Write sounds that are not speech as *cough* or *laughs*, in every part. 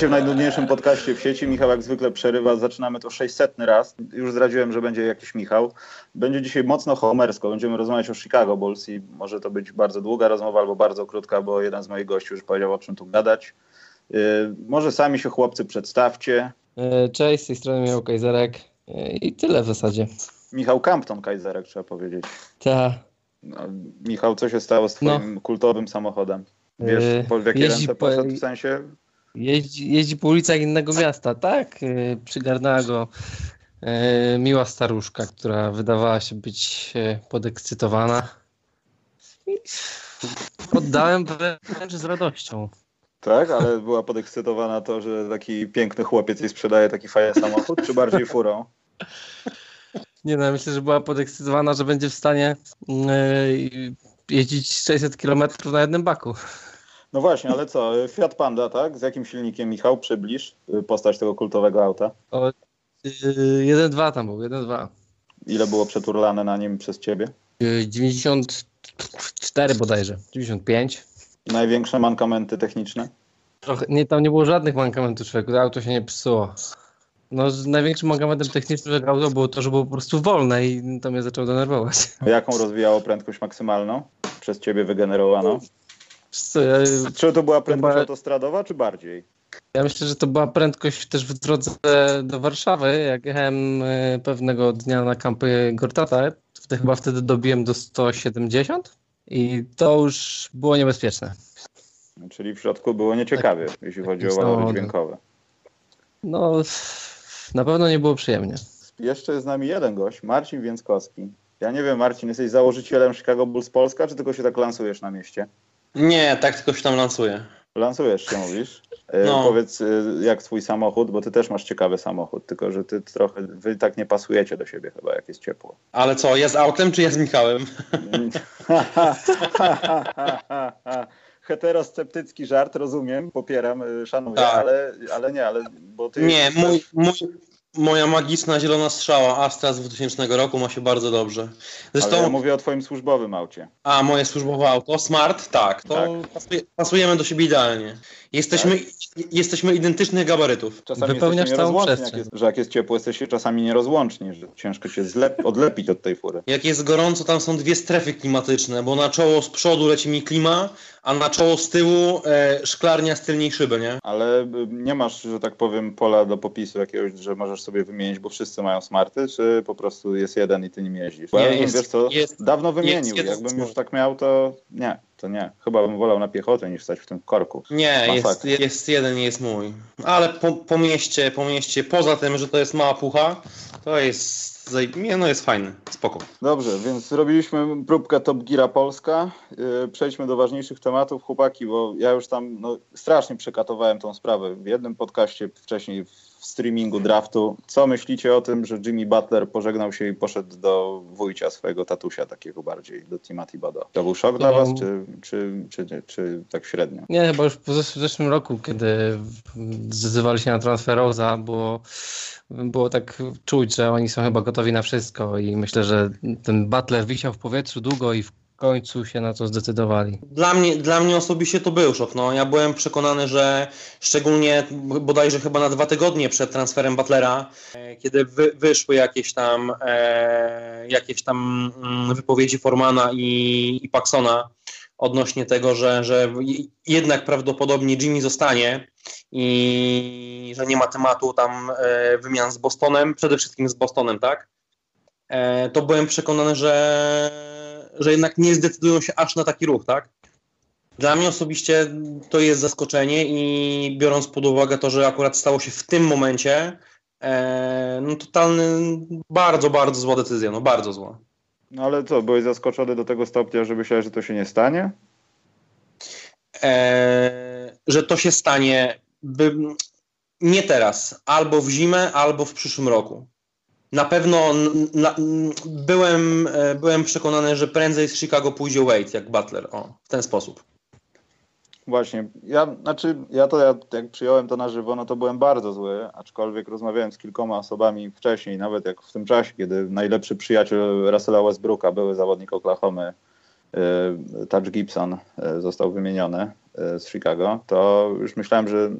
Witajcie w najdudniejszym podcaście w sieci. Michał jak zwykle przerywa. Zaczynamy to 600 raz. Już zdradziłem, że będzie jakiś Michał. Będzie dzisiaj mocno homersko. Będziemy rozmawiać o Chicago Bulls i może to być bardzo długa rozmowa albo bardzo krótka, bo jeden z moich gości już powiedział o czym tu gadać. Yy, może sami się chłopcy przedstawcie. E, Cześć, z tej strony Michał Kajzerek E, i tyle w zasadzie. Michał Campton Kajzerek trzeba powiedzieć. Ta, No, Michał, co się stało z twoim kultowym samochodem? Wiesz, po w jakie ręce po- poszedł w sensie? Jeździ, jeździ po ulicach innego miasta, tak? E, Przygarnęła go e, miła staruszka, która wydawała się być e, podekscytowana. I oddałem wręcz z radością. Tak, ale była podekscytowana to, że taki piękny chłopiec jej sprzedaje taki fajny samochód, czy bardziej furą? Nie no, myślę, że była podekscytowana, że będzie w stanie jeździć 600 km na jednym baku. No właśnie, ale co? Fiat Panda, tak? Z jakim silnikiem, Michał? Przybliż y, postać tego kultowego auta. O, e, 1-2 tam był, 1-2. Ile było przeturlane na nim przez ciebie? E, 94 bodajże, 95. Największe mankamenty techniczne? Trochę, nie, tam nie było żadnych mankamentów człowieku, to auto się nie psuło. No, z największym mankamentem technicznym tego auto było to, że było po prostu wolne i to mnie zaczęło denerwować. Jaką rozwijało prędkość maksymalną? Przez ciebie wygenerowaną? Czy to była prędkość Chyba- autostradowa, czy bardziej? ja myślę, że to była prędkość też w drodze do Warszawy, jak jechałem e, pewnego dnia na kampy Gortata, wtedy, chyba wtedy dobiłem do 170 i to już było niebezpieczne. Czyli w środku było nieciekawie, jeśli chodzi o walory No, dźwiękowe. No, na pewno nie było przyjemnie. Jeszcze jest z nami jeden gość, Marcin Więckowski. Ja nie wiem, Marcin, jesteś założycielem Chicago Bulls Polska, czy tylko się tak lansujesz na mieście? Nie, tak tylko się tam lansuje. Lansujesz się, mówisz. E, No. Powiedz, e, jak twój samochód, bo ty też masz ciekawy samochód, tylko że ty trochę, wy tak nie pasujecie do siebie chyba, jak jest ciepło. Ale co, ja z autem czy ja z Michałem? *laughs* Heterosceptycki żart, rozumiem, popieram, y, szanuję, Tak. ale, ale nie, ale bo ty... Nie, mój, mój, moja magiczna zielona strzała Astra z 2000 roku ma się bardzo dobrze. Zresztą, Ale ja mówię o twoim służbowym aucie. a moje służbowe auto, Smart, tak, to Tak. Pasuje, pasujemy do siebie idealnie. Jesteśmy, jesteśmy identycznych gabarytów. Czasami Wypełniasz całą nierozłączni, jak przestrzeń. jest, że jak jest ciepło, jesteście czasami nierozłączni, że ciężko się zlep, odlepić od tej fury. Jak jest gorąco, tam są dwie strefy klimatyczne, bo na czoło z przodu leci mi klima, a na czoło z tyłu e, szklarnia z tylniej szyby, nie? Ale y, nie masz, że tak powiem, pola do popisu jakiegoś, że możesz sobie wymienić, bo wszyscy mają smarty, czy po prostu jest jeden i ty nim jeździsz? Bo Nie, ja bym, jest- wiesz co, jest- dawno wymienił. jeden Jakbym już tak miał, to nie, to nie. Chyba bym wolał na piechotę niż stać w tym korku. Nie, jest, jest jeden, jest mój. Ale po, po mieście, po mieście, poza tym, że to jest mała pucha, to jest, nie, no jest fajny, spoko. Dobrze, więc zrobiliśmy próbkę Top Geara Polska. Yy, Przejdźmy do ważniejszych tematów, chłopaki, bo ja już tam no, strasznie przekatowałem tą sprawę w jednym podcaście wcześniej w streamingu draftu. Co myślicie o tym, że Jimmy Butler pożegnał się i poszedł do wujcia swojego tatusia, takiego bardziej, do Tima Thibodeau? To był szok dla No. was, czy, czy, czy, czy, czy tak średnio? Nie, chyba już w w zeszłym roku, kiedy zdecydowali się na transfer Rosa, było, było tak czuć, że oni są chyba gotowi na wszystko i myślę, że ten Butler wisiał w powietrzu długo i w końcu się na to zdecydowali. Dla mnie, dla mnie osobiście to był szok. No, ja byłem przekonany, że szczególnie bodajże chyba na dwa tygodnie przed transferem Butlera, e, kiedy wy, wyszły jakieś tam, e, jakieś tam mm, wypowiedzi Formana i, i Paxona odnośnie tego, że, że jednak prawdopodobnie Jimmy zostanie i że nie ma tematu tam e, wymian z Bostonem, przede wszystkim z Bostonem, tak? E, to byłem przekonany, że, że jednak nie zdecydują się aż na taki ruch, tak? Dla mnie osobiście to jest zaskoczenie i biorąc pod uwagę to, że akurat stało się w tym momencie, e, no totalny, bardzo, bardzo zła decyzja, no bardzo zła. No ale co, byłeś zaskoczony do tego stopnia, że myślałeś, że to się nie stanie? E, że to się stanie by, nie teraz, albo w zimę, albo w przyszłym roku. Na pewno na, byłem, e, byłem przekonany, że prędzej z Chicago pójdzie Wade jak Butler. O, w ten sposób. Właśnie, ja, znaczy, ja to ja, jak przyjąłem to na żywo, no to byłem bardzo zły, aczkolwiek rozmawiałem z kilkoma osobami wcześniej, nawet jak w tym czasie, kiedy najlepszy przyjaciel Russella Westbrooka, były zawodnik Oklahomy, y, Touch Gibson, y, został wymieniony z Chicago, to już myślałem, że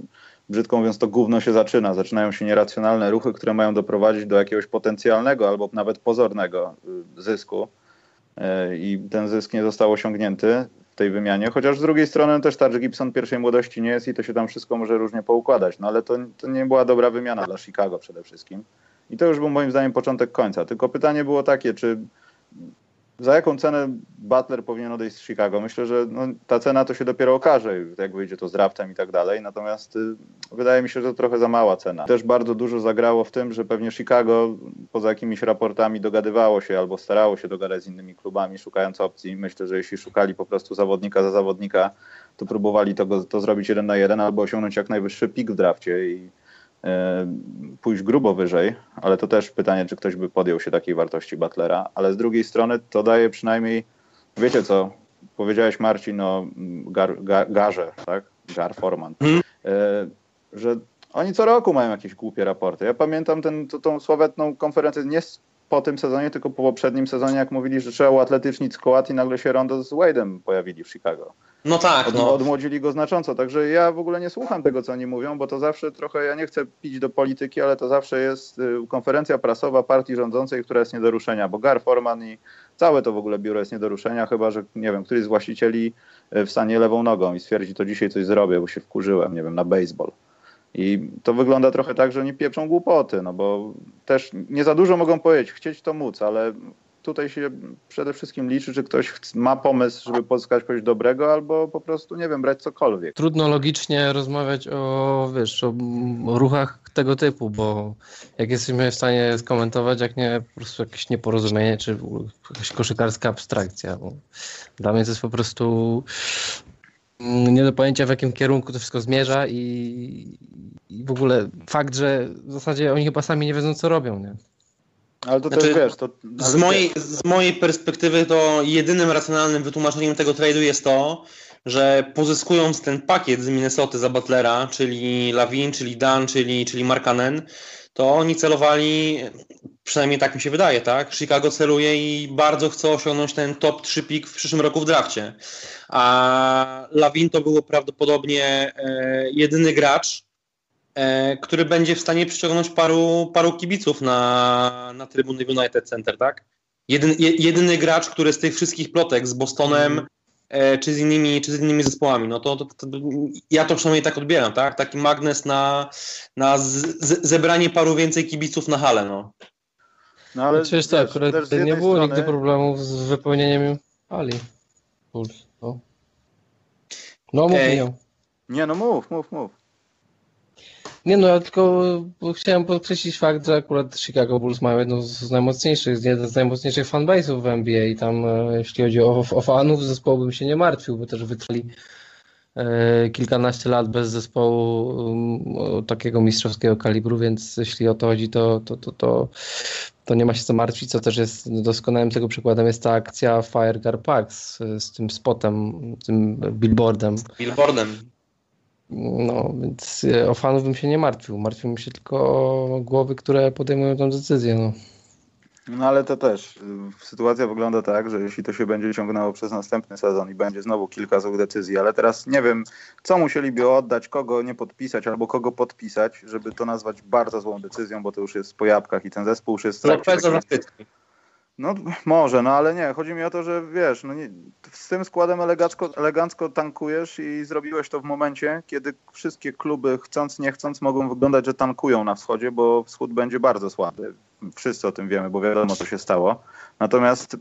brzydko mówiąc, to gówno się zaczyna. Zaczynają się nieracjonalne ruchy, które mają doprowadzić do jakiegoś potencjalnego albo nawet pozornego y, zysku. Y, I ten zysk nie został osiągnięty w tej wymianie, chociaż z drugiej strony też Taj Gibson pierwszej młodości nie jest i to się tam wszystko może różnie poukładać. No ale to, to nie była dobra wymiana dla Chicago przede wszystkim. I to już był moim zdaniem początek końca. Tylko pytanie było takie, czy za jaką cenę Butler powinien odejść z Chicago? Myślę, że no, ta cena to się dopiero okaże, jak wyjdzie to z draftem i tak dalej. Natomiast y, wydaje mi się, że to trochę za mała cena. Też bardzo dużo zagrało w tym, że pewnie Chicago poza jakimiś raportami dogadywało się albo starało się dogadać z innymi klubami, szukając opcji. Myślę, że jeśli szukali po prostu zawodnika za zawodnika, to próbowali to, to zrobić jeden na jeden albo osiągnąć jak najwyższy pik w drafcie i pójść grubo wyżej, ale to też pytanie, czy ktoś by podjął się takiej wartości Butlera, ale z drugiej strony to daje przynajmniej, wiecie co, powiedziałeś Marcin o gar, gar, Garze, tak? Gar Forman, hmm. że oni co roku mają jakieś głupie raporty. Ja pamiętam ten, to, tą sławetną konferencję, nie po tym sezonie, tylko po poprzednim sezonie, jak mówili, że trzeba uatletycznić skład i nagle się Rondo z Wade'em pojawili w Chicago. No tak, Od, no. Odmłodzili go znacząco, także ja w ogóle nie słucham tego, co oni mówią, bo to zawsze trochę, ja nie chcę pić do polityki, ale to zawsze jest y, konferencja prasowa partii rządzącej, która jest nie do ruszenia, bo Gar Forman i całe to w ogóle biuro jest nie do ruszenia, chyba, że nie wiem, któryś z właścicieli y, wstanie lewą nogą i stwierdzi, to dzisiaj coś zrobię, bo się wkurzyłem, nie wiem, na baseball. I to wygląda trochę tak, że oni pieprzą głupoty, no bo też nie za dużo mogą powiedzieć, chcieć to móc, ale tutaj się przede wszystkim liczy, czy ktoś ma pomysł, żeby pozyskać kogoś dobrego, albo po prostu, nie wiem, brać cokolwiek. Trudno logicznie rozmawiać o, wiesz, o, ruchach tego typu, bo jak jesteśmy w stanie skomentować, jak nie po prostu jakieś nieporozumienie, czy jakaś koszykarska abstrakcja. Dla mnie to jest po prostu nie do pojęcia, w jakim kierunku to wszystko zmierza i, i w ogóle fakt, że w zasadzie oni chyba sami nie wiedzą, co robią, nie? Ale to znaczy, też wiesz, to... Z mojej, z mojej perspektywy to jedynym racjonalnym wytłumaczeniem tego trade'u jest to, że pozyskując ten pakiet z Minnesota za Butlera, czyli Lawin, czyli Dan, czyli, czyli Markanen, to oni celowali, przynajmniej tak mi się wydaje, tak? Chicago celuje i bardzo chce osiągnąć ten top 3 pik w przyszłym roku w drafcie. A Lawin to było prawdopodobnie e, jedyny gracz, który będzie w stanie przyciągnąć paru, paru kibiców na, na trybuny United Center, tak? Jedyn, jedyny gracz, który z tych wszystkich plotek z Bostonem mm. e, czy, z innymi, czy z innymi zespołami, no to, to, to, ja to przynajmniej tak odbieram, tak? Taki magnes na, na z, zebranie paru więcej kibiców na halę, no. No ale Przecież to akurat nie było strony... nigdy problemów z wypełnieniem hali. No, no mów okay. Nie, no mów, mów, mów. Nie no, ja tylko chciałem podkreślić fakt, że akurat Chicago Bulls mają jedną z najmocniejszych, jeden z najmocniejszych fanbase'ów w NBA i tam e, jeśli chodzi o, o fanów zespołu bym się nie martwił, bo też wytrwali e, kilkanaście lat bez zespołu um, takiego mistrzowskiego kalibru, więc jeśli o to chodzi, to, to, to, to, to nie ma się co martwić, co też jest doskonałym tego przykładem jest ta akcja Firegar Park z, z tym spotem, tym billboardem. Billboardem. No, więc e, o fanów bym się nie martwił. Martwił się tylko o głowy, które podejmują tę decyzję. No. No ale to też. Y, sytuacja wygląda tak, że jeśli to się będzie ciągnęło przez następny sezon i będzie znowu kilka złych decyzji, ale teraz nie wiem, co musieliby oddać, kogo nie podpisać albo kogo podpisać, żeby to nazwać bardzo złą decyzją, bo to już jest po jabłkach i ten zespół już jest... Lopeza no może, no ale nie. Chodzi mi o to, że wiesz, no nie, z tym składem elegancko, elegancko tankujesz i zrobiłeś to w momencie, kiedy wszystkie kluby chcąc, nie chcąc mogą wyglądać, że tankują na wschodzie, bo wschód będzie bardzo słaby. Wszyscy o tym wiemy, bo wiadomo co się stało. Natomiast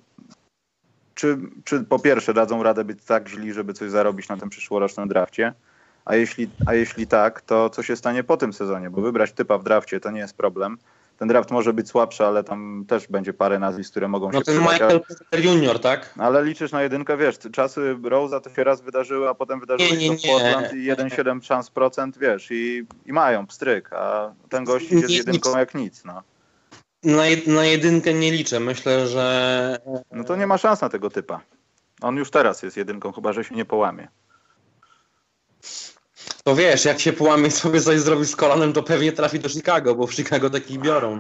czy, czy po pierwsze dadzą radę być tak źli, żeby coś zarobić na tym przyszłorocznym drafcie? A jeśli, a jeśli tak, to co się stanie po tym sezonie? Bo wybrać typa w drafcie to nie jest problem ten draft może być słabszy, ale tam też będzie parę nazwisk, które mogą no się ten Michael Porter Junior, tak? Ale liczysz na jedynkę, wiesz, czasy Rose'a to się raz wydarzyły, a potem wydarzyło się w Portland i 1,7 szans procent, wiesz, i, i mają pstryk, a ten gość idzie z jedynką jak nic, no. Na, jed, na jedynkę nie liczę, myślę, że... No to nie ma szans na tego typa. On już teraz jest jedynką, chyba że się nie połamie. To wiesz, jak się połamie sobie coś zrobi z kolanem, to pewnie trafi do Chicago, bo w Chicago takich biorą.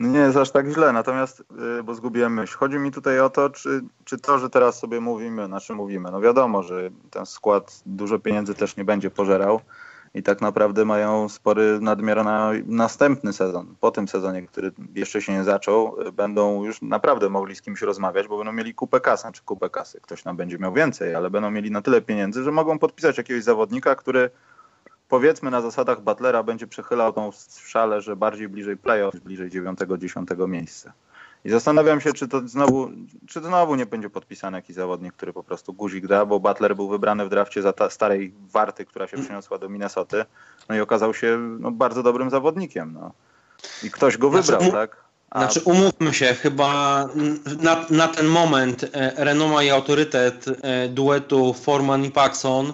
Nie jest aż tak źle, natomiast, yy, bo zgubiłem myśl. Chodzi mi tutaj o to, czy, czy to, że teraz sobie mówimy, znaczy mówimy, no wiadomo, że ten skład dużo pieniędzy też nie będzie pożerał i tak naprawdę mają spory nadmiar na następny sezon. Po tym sezonie, który jeszcze się nie zaczął, yy, będą już naprawdę mogli z kimś rozmawiać, bo będą mieli kupę kasy, czy kupę kasy. Ktoś nam będzie miał więcej, ale będą mieli na tyle pieniędzy, że mogą podpisać jakiegoś zawodnika, który powiedzmy na zasadach Butlera będzie przechylał tą szalę, że bardziej bliżej playoff, bliżej 9-10 miejsca. I zastanawiam się, czy to znowu, czy znowu nie będzie podpisany jakiś zawodnik, który po prostu guzik da, bo Butler był wybrany w drafcie za ta starej warty, która się przeniosła do Minnesoty, no i okazał się no, bardzo dobrym zawodnikiem. No. I ktoś go wybrał, znaczy, tak? A... Znaczy umówmy się, chyba na, na ten moment e, renoma i autorytet e, duetu Forman i Paxson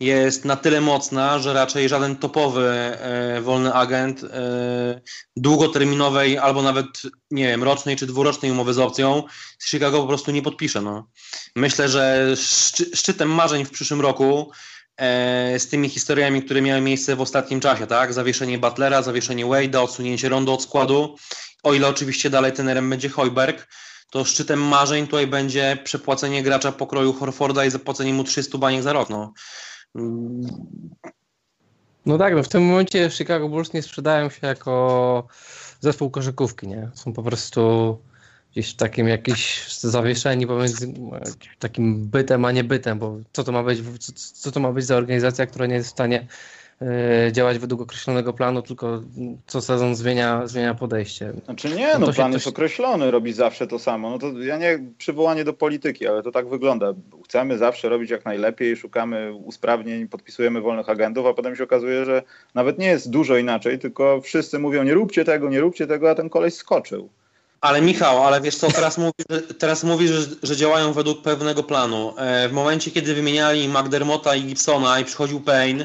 jest na tyle mocna, że raczej żaden topowy e, wolny agent e, długoterminowej albo nawet, nie wiem, rocznej czy dwurocznej umowy z opcją z Chicago po prostu nie podpisze. No. Myślę, że szczy, szczytem marzeń w przyszłym roku e, z tymi historiami, które miały miejsce w ostatnim czasie, tak? Zawieszenie Butlera, zawieszenie Wade'a, odsunięcie Rondo od składu, o ile oczywiście dalej tenerem będzie Hojberg, to szczytem marzeń tutaj będzie przepłacenie gracza pokroju Horforda i zapłacenie mu 300 baniek za rok. No. No tak, no w tym momencie Chicago Bulls nie sprzedają się jako zespół koszykówki, nie? Są po prostu gdzieś w takim jakieś zawieszeni pomiędzy takim bytem, a nie bytem, bo co to ma być, co, co to ma być za organizacja, która nie jest w stanie działać według określonego planu, tylko co sezon zmienia, zmienia podejście. Znaczy nie, no, no plan jest określony, robi zawsze to samo. No to ja nie przywołanie do polityki, ale to tak wygląda. Chcemy zawsze robić jak najlepiej, szukamy usprawnień, podpisujemy wolnych agentów, a potem się okazuje, że nawet nie jest dużo inaczej, tylko wszyscy mówią nie róbcie tego, nie róbcie tego, a ten koleś skoczył. Ale Michał, ale wiesz co, teraz mówisz, teraz mówisz że, że działają według pewnego planu. E, w momencie, kiedy wymieniali McDermotta i Gibsona i przychodził Payne,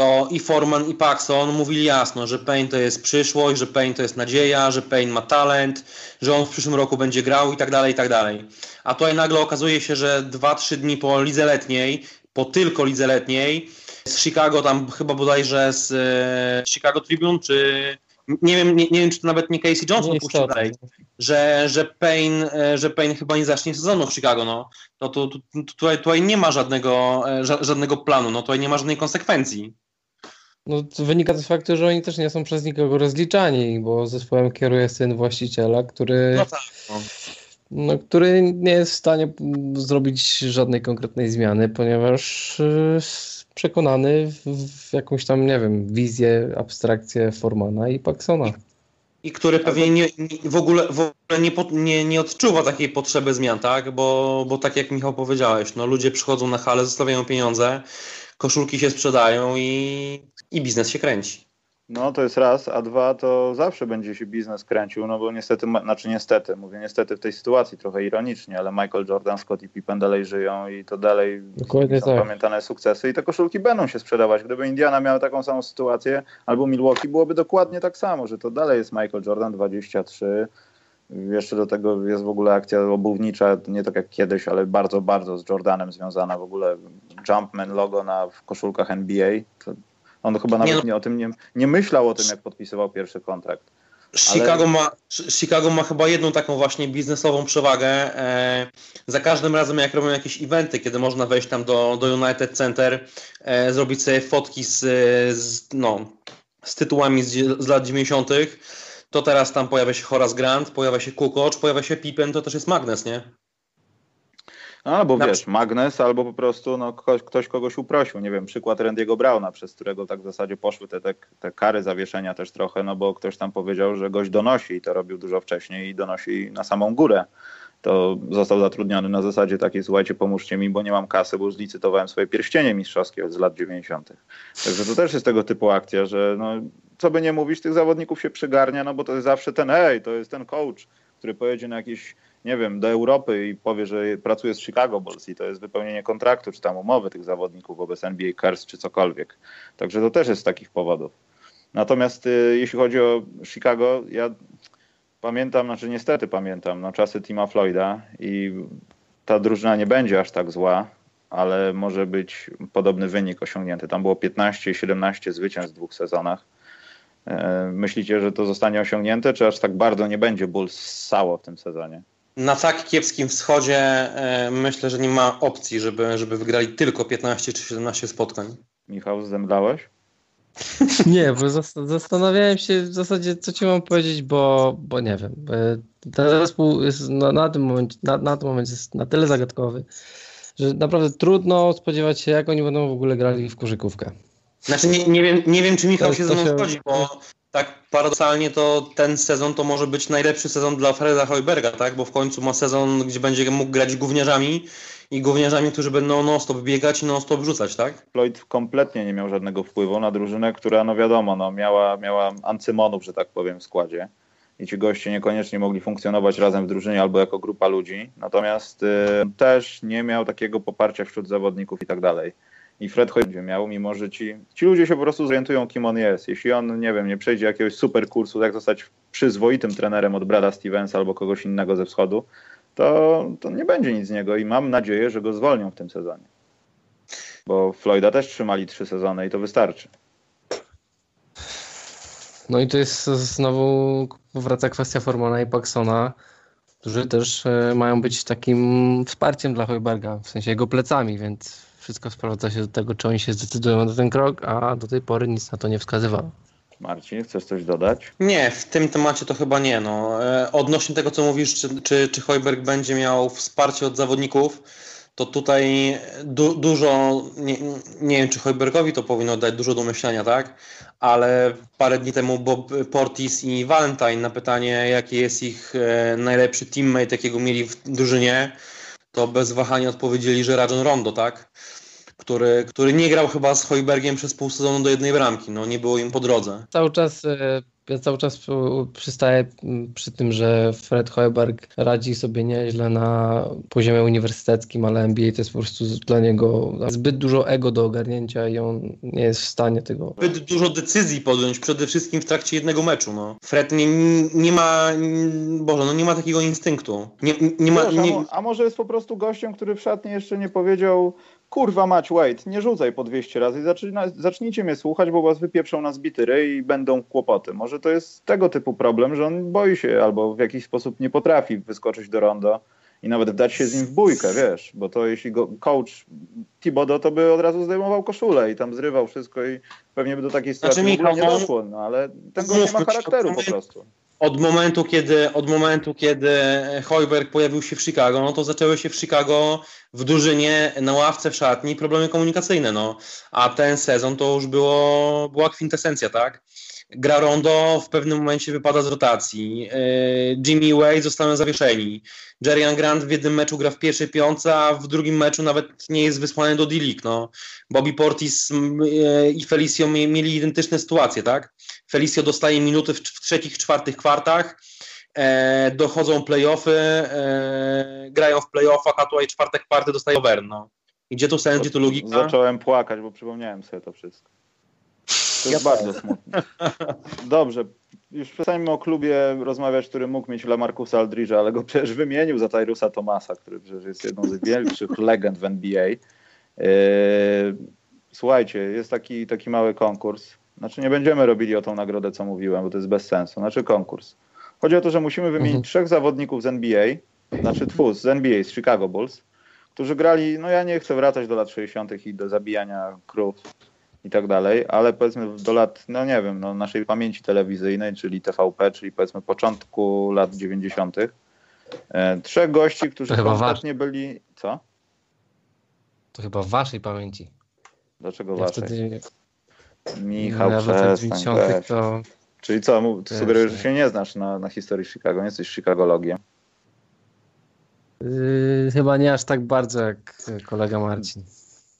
to i Forman i Paxson mówili jasno, że Payne to jest przyszłość, że Payne to jest nadzieja, że Payne ma talent, że on w przyszłym roku będzie grał i tak dalej, i tak dalej. A tutaj nagle okazuje się, że 2-3 dni po lidze letniej, po tylko lidze letniej, z Chicago tam chyba bodajże z e, Chicago Tribune, czy nie wiem, nie, nie, wiem, czy to nawet nie Casey Johnson puścił dalej, że, że, Payne, e, że Payne chyba nie zacznie sezonu w Chicago, no. To, to, to, tutaj, tutaj nie ma żadnego, e, żadnego planu, no tutaj nie ma żadnej konsekwencji. No, to wynika to z faktu, że oni też nie są przez nikogo rozliczani, bo zespołem kieruje syn właściciela, który, no tak, no. No, który nie jest w stanie zrobić żadnej konkretnej zmiany, ponieważ y, przekonany w, w, jakąś tam, nie wiem, wizję, abstrakcję Formana i Paxona. I który pewnie nie, w ogóle, w ogóle nie, nie, nie odczuwa takiej potrzeby zmian, tak? Bo, bo tak jak Michał powiedziałeś, no ludzie przychodzą na halę, zostawiają pieniądze, koszulki się sprzedają i i biznes się kręci. No to jest raz, a dwa to zawsze będzie się biznes kręcił, no bo niestety, znaczy niestety, mówię niestety w tej sytuacji trochę ironicznie, ale Michael Jordan, Scott i Pippen dalej żyją i to dalej Dokładnie są tak. pamiętane sukcesy i te koszulki będą się sprzedawać. Gdyby Indiana miała taką samą sytuację, albo Milwaukee byłoby dokładnie tak samo, że to dalej jest Michael Jordan 23, jeszcze do tego jest w ogóle akcja obuwnicza, nie tak jak kiedyś, ale bardzo, bardzo z Jordanem związana w ogóle Jumpman logo na w koszulkach NBA. To on chyba nawet nie, no. nie o tym nie, nie myślał o tym, jak podpisywał pierwszy kontrakt. Chicago, ale... ma, Chicago ma chyba jedną taką właśnie biznesową przewagę. E, za każdym razem, jak robią jakieś eventy, kiedy można wejść tam do, do United Center, e, zrobić sobie fotki z, z, no, z tytułami z, z lat 90., to teraz tam pojawia się Horace Grant, pojawia się Kukoc, pojawia się Pippen, to też jest magnes, nie? Albo Na wiesz, magnes, albo po prostu no, ktoś, ktoś kogoś uprosił. Nie wiem, przykład Randy'ego Browna, przez którego tak w zasadzie poszły te, te, te kary zawieszenia też trochę, no bo ktoś tam powiedział, że gość donosi i to robił dużo wcześniej i donosi na samą górę. To został zatrudniony na zasadzie takiej, słuchajcie, pomóżcie mi, bo nie mam kasy, bo zlicytowałem swoje pierścienie mistrzowskie z lat 90. Także to też jest tego typu akcja, że no, co by nie mówić, tych zawodników się przygarnia, no bo to jest zawsze ten, ej, to jest ten coach, który pojedzie na jakiś nie wiem, do Europy i powie, że pracuje z Chicago Bulls i to jest wypełnienie kontraktu, czy tam umowy tych zawodników wobec NBA Cars, czy cokolwiek. Także to też jest z takich powodów. Natomiast y, jeśli chodzi o Chicago, ja pamiętam, znaczy niestety pamiętam, no, czasy Tima Floyda i ta drużyna nie będzie aż tak zła, ale może być podobny wynik osiągnięty. Tam było 15-17 zwycięstw w dwóch sezonach E, myślicie, że to zostanie osiągnięte, czy aż tak bardzo nie będzie Bulls ssało w tym sezonie? Na tak kiepskim wschodzie e, myślę, że nie ma opcji, żeby, żeby wygrali tylko 15 czy 17 spotkań. Michał, zemdlałeś? *laughs* Nie, bo zastanawiałem się w zasadzie, co ci mam powiedzieć, bo, bo nie wiem. Ten zespół jest na, na, tym momencie, na, na ten moment jest na tyle zagadkowy, że naprawdę trudno spodziewać się, jak oni będą w ogóle grali w koszykówkę. Znaczy nie, nie, wiem, nie wiem, czy Michał się ze mną zgodzi, bo tak paradoksalnie to ten sezon to może być najlepszy sezon dla Freda Heuberga, tak? Bo w końcu ma sezon, gdzie będzie mógł grać gówniarzami i gówniarzami, którzy będą non-stop biegać i non-stop rzucać, tak? Floyd kompletnie nie miał żadnego wpływu na drużynę, która, no wiadomo, no, miała, miała ancymonów, że tak powiem, w składzie. I ci goście niekoniecznie mogli funkcjonować razem w drużynie albo jako grupa ludzi. Natomiast y, też nie miał takiego poparcia wśród zawodników i tak dalej i Fred będzie miał, mimo że ci, ci ludzie się po prostu zorientują, kim on jest. Jeśli on, nie wiem, nie przejdzie jakiegoś super kursu, jak zostać przyzwoitym trenerem od Brada Stevensa albo kogoś innego ze wschodu, to, to nie będzie nic z niego i mam nadzieję, że go zwolnią w tym sezonie. Bo Floyda też trzymali trzy sezony i to wystarczy. No i to jest znowu wraca kwestia Formana i Paxona, którzy też e, mają być takim wsparciem dla Hojberga, w sensie jego plecami, więc wszystko sprowadza się do tego, czy oni się zdecydują na ten krok, a do tej pory nic na to nie wskazywało. Marcin, chcesz coś dodać? Nie, w tym temacie to chyba nie. No. E, odnośnie tego, co mówisz, czy, czy, czy Hojberg będzie miał wsparcie od zawodników, to tutaj du, dużo, nie, nie wiem, czy Hojbergowi to powinno dać dużo do myślenia, tak? Ale parę dni temu Bob Portis i Valentine na pytanie, jaki jest ich e, najlepszy teammate, jakiego mieli w drużynie, to bez wahania odpowiedzieli, że Rajon Rondo, tak? Który, który nie grał chyba z Hojbergiem przez pół sezonu do jednej bramki, no nie było im po drodze. Cały czas e, ja cały czas przystaję przy tym, że Fred Hoiberg radzi sobie nieźle na poziomie uniwersyteckim, ale NBA to jest po prostu dla niego zbyt dużo ego do ogarnięcia i on nie jest w stanie tego. Zbyt dużo decyzji podjąć, przede wszystkim w trakcie jednego meczu. No. Fred nie, nie ma, Boże, no nie ma takiego instynktu. Nie, nie ma, nie... A może jest po prostu gościem, który w szatni jeszcze nie powiedział kurwa mać, wait, nie rzucaj po 200 razy, zaczyna, zacznijcie mnie słuchać, bo was wypieprzą na zbity i będą kłopoty. Może to jest tego typu problem, że on boi się albo w jakiś sposób nie potrafi wyskoczyć do rondo i nawet wdać się z nim w bójkę, wiesz, bo to jeśli go coach Thibodeau to by od razu zdejmował koszulę i tam zrywał wszystko i pewnie by do takiej sytuacji znaczy, Michał, nie no, doszło, no ale ten go nie ma charakteru po prostu od momentu, kiedy, od momentu, kiedy Hojberg pojawił się w Chicago, no to zaczęły się w Chicago w drużynie na ławce w szatni problemy komunikacyjne, no. A ten sezon to już było, była kwintesencja, tak? Gra Rondo w pewnym momencie wypada z rotacji. E, Jimmy Wade zostaną zawieszeni. Jerry Grant w jednym meczu gra w pierwszej piątce, a w drugim meczu nawet nie jest wysłany do D-League. No. Bobby Portis e, i Felicio mieli identyczne sytuacje, tak? Felicio dostaje minuty w, trzecich, czwartych kwartach, e, dochodzą playoffy, e, grają w playoffach, a tutaj czwarte kwarty dostaje over. No. I gdzie tu sens, gdzie tu logika? Zacząłem płakać, bo przypomniałem sobie to wszystko. To jest ja bardzo smutne. *laughs* Dobrze, już przestańmy o klubie rozmawiać, który mógł mieć Lamarcusa Aldridge'a, ale go przecież wymienił za Tyrusa Thomasa, który przecież jest jedną z większych *laughs* legend w NBA. Yy, słuchajcie, jest taki, taki mały konkurs. Znaczy nie będziemy robili o tą nagrodę, co mówiłem, bo to jest bez sensu. Znaczy konkurs. Chodzi o to, że musimy wymienić mhm. trzech zawodników z NBA, znaczy twórz z NBA, z Chicago Bulls, którzy grali, no ja nie chcę wracać do lat 60. i do zabijania krów i tak dalej, ale powiedzmy do lat, no nie wiem, no naszej pamięci telewizyjnej, czyli TVP, czyli powiedzmy początku lat 90. E, trzech gości, którzy kompletnie byli. Co? To chyba w waszej pamięci. Dlaczego ja waszej? Wtedy... Michał, no, przestań, to... Czyli co, sugerujesz, że się nie znasz na, na historii Chicago, nie jesteś chicagologiem? Yy, chyba nie aż tak bardzo jak kolega Marcin.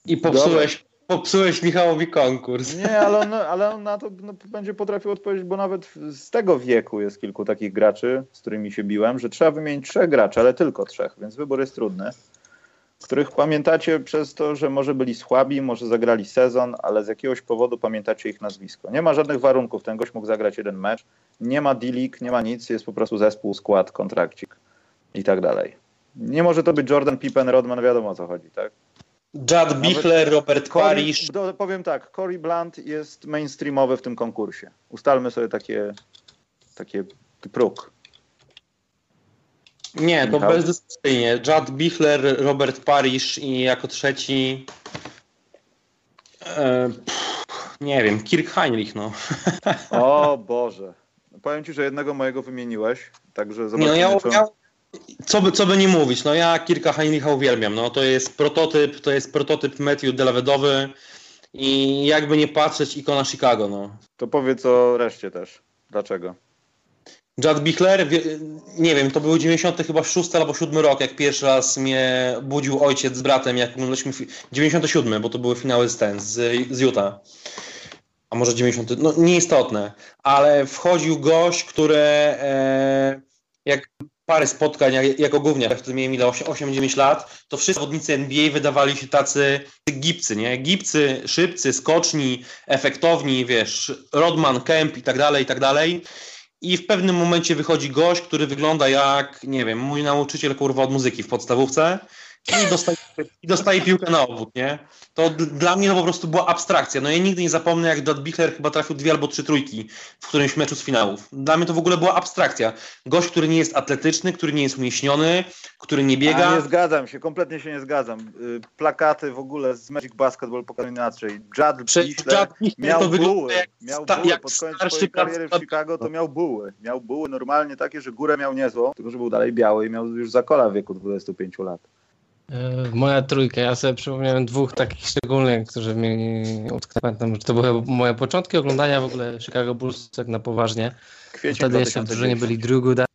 I popsułeś, popsułeś Michałowi konkurs. Nie, ale on, ale on na to no, będzie potrafił odpowiedzieć, bo nawet z tego wieku jest kilku takich graczy, z którymi się biłem, że trzeba wymienić trzech graczy, ale tylko trzech, więc wybór jest trudny. Których pamiętacie przez to, że może byli słabi, może zagrali sezon, ale z jakiegoś powodu pamiętacie ich nazwisko. Nie ma żadnych warunków, ten gość mógł zagrać jeden mecz, nie ma D-League, nie ma nic, jest po prostu zespół, skład, kontrakcik i tak dalej. Nie może to być Jordan, Pippen, Rodman, wiadomo o co chodzi, tak? Judd Bichler, Robert. Do, powiem tak, Cory Blunt jest mainstreamowy w tym konkursie. Ustalmy sobie takie, takie próg. Nie, to Michał? bezdyskusyjnie. Judd Bichler, Robert Parrish i jako trzeci e, pff, nie wiem, Kirk Heinrich, no. *laughs* O Boże. Powiem ci, że jednego mojego wymieniłeś, także Nie, zobaczymy, no ja, ja, co, by, co by nie mówić, no ja Kirka Heinricha uwielbiam, no to jest prototyp, to jest prototyp Matthew Delavedowy i jakby nie patrzeć ikona Chicago, no. To powiedz o reszcie też. Dlaczego? Judd Bichler, nie wiem, to był 90 chyba 6 albo 7 rok, jak pierwszy raz mnie budził ojciec z bratem, jak oglądaliśmy, fi- 97, bo to były finały z ten, z, z Utah. A może 90, no nieistotne, ale wchodził gość, który e, jak parę spotkań, jak, jako gówniarz, wtedy miałem ile, 8-9 lat, to wszyscy zawodnicy NBA wydawali się tacy gipcy, nie? Gipcy, szybcy, skoczni, efektowni, wiesz, Rodman, Kemp i tak dalej, i tak dalej. I w pewnym momencie wychodzi gość, który wygląda jak, nie wiem, mój nauczyciel kurwa od muzyki w podstawówce i dostaje, i dostaje piłkę na obwód, nie? To dla mnie to po prostu była abstrakcja. No ja nigdy nie zapomnę, jak Dad Bichler chyba trafił dwie albo trzy trójki w którymś meczu z finałów. Dla mnie to w ogóle była abstrakcja. Gość, który nie jest atletyczny, który nie jest umieśniony, który nie A biega. nie zgadzam się, kompletnie się nie zgadzam. Y, Plakaty w ogóle z Magic Basketball pokazują inaczej. Prze- Bichler miał buły, jak miał buły. jak Pod koniec swojej kariery w Chicago to miał buły. Miał buły normalnie takie, że górę miał niezłą, tylko że był dalej biały i miał już zakola w wieku 25 lat. E, Moja trójka, ja sobie przypomniałem dwóch takich szczególnych, którzy mi utknęli. Pamiętam, że to były moje początki oglądania w ogóle Chicago Bulls tak na poważnie. Kwiecień Wtedy jeszcze w drużynie 2010. byli Drew Gooden.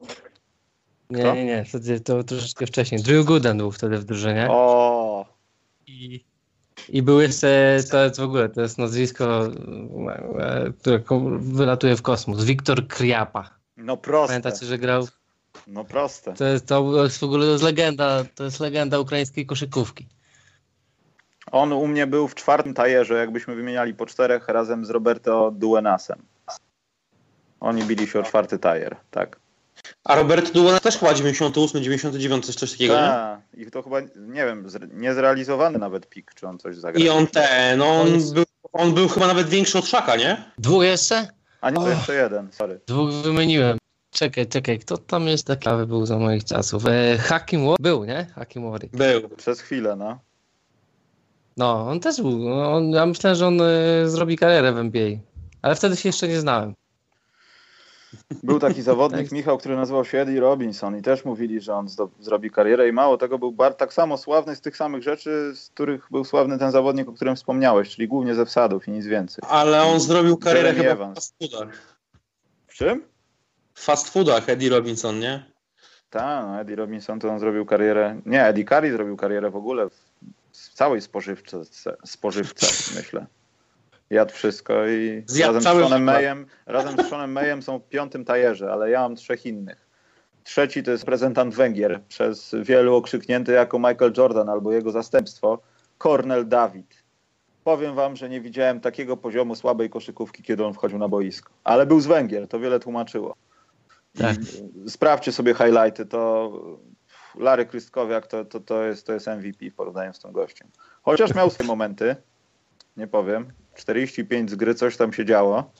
Nie, Kto? nie, nie, wtedy to troszeczkę wcześniej. Drew Gooden był wtedy w drużynie. O, I, I był jeszcze, to jest w ogóle, to jest nazwisko, e, które wylatuje w kosmos. Wiktor Kriapa. no proste. Pamiętacie, że grał? No proste. To jest, to jest w ogóle to jest legenda, to jest legenda ukraińskiej koszykówki. On u mnie był w czwartym tajerze, jakbyśmy wymieniali po czterech razem z Roberto Duenasem. Oni bili się o czwarty tajer, tak. A Robert Duena też chyba 98, 99, coś, coś takiego, nie? Tak, i to chyba, nie wiem, zre- niezrealizowany nawet pik, czy on coś zagrał. I on te, no on On jest- był, on był chyba nawet większy od Szaka, nie? Dwóch jeszcze? A nie, to jeszcze jeden, sorry. Dwóch wymieniłem. Czekaj, czekaj, kto tam jest taki ciekawy był za moich czasów? E, Hakim Wa- był, nie? Hakim Warrick. Był. Przez chwilę, no. No, on też był. No, On, ja myślę, że on e, zrobi karierę w NBA. Ale wtedy się jeszcze nie znałem. Był taki *laughs* zawodnik, Michał, który nazywał się Eddie Robinson i też mówili, że on zrobi karierę i mało tego był bar tak samo sławny z tych samych rzeczy, z których był sławny ten zawodnik, o którym wspomniałeś, czyli głównie ze wsadów i nic więcej. Ale on zrobił karierę Jeremy chyba Evans. w fast foodach. W czym? W fast foodach Eddie Robinson, nie? Tak, no Eddie Robinson to on zrobił karierę, nie, Eddie Curry zrobił karierę w ogóle w, całej spożywce, spożywce myślę. Jadł wszystko i Zjadł razem z, Seanem. Mayem, razem z Seanem Mayem są w piątym tajerze, ale ja mam trzech innych. Trzeci to jest reprezentant Węgier, przez wielu okrzyknięty jako Michael Jordan albo jego zastępstwo, Cornel David. Powiem wam, że nie widziałem takiego poziomu słabej koszykówki, kiedy on wchodził na boisko. Ale był z Węgier, to wiele tłumaczyło. Tak. Sprawdźcie sobie highlighty, to Larry Krystkowiak to, to, to, jest, to jest MVP w porównaniu z tym gościem. Chociaż miał swoje momenty, nie powiem, 45 z gry, coś tam się działo,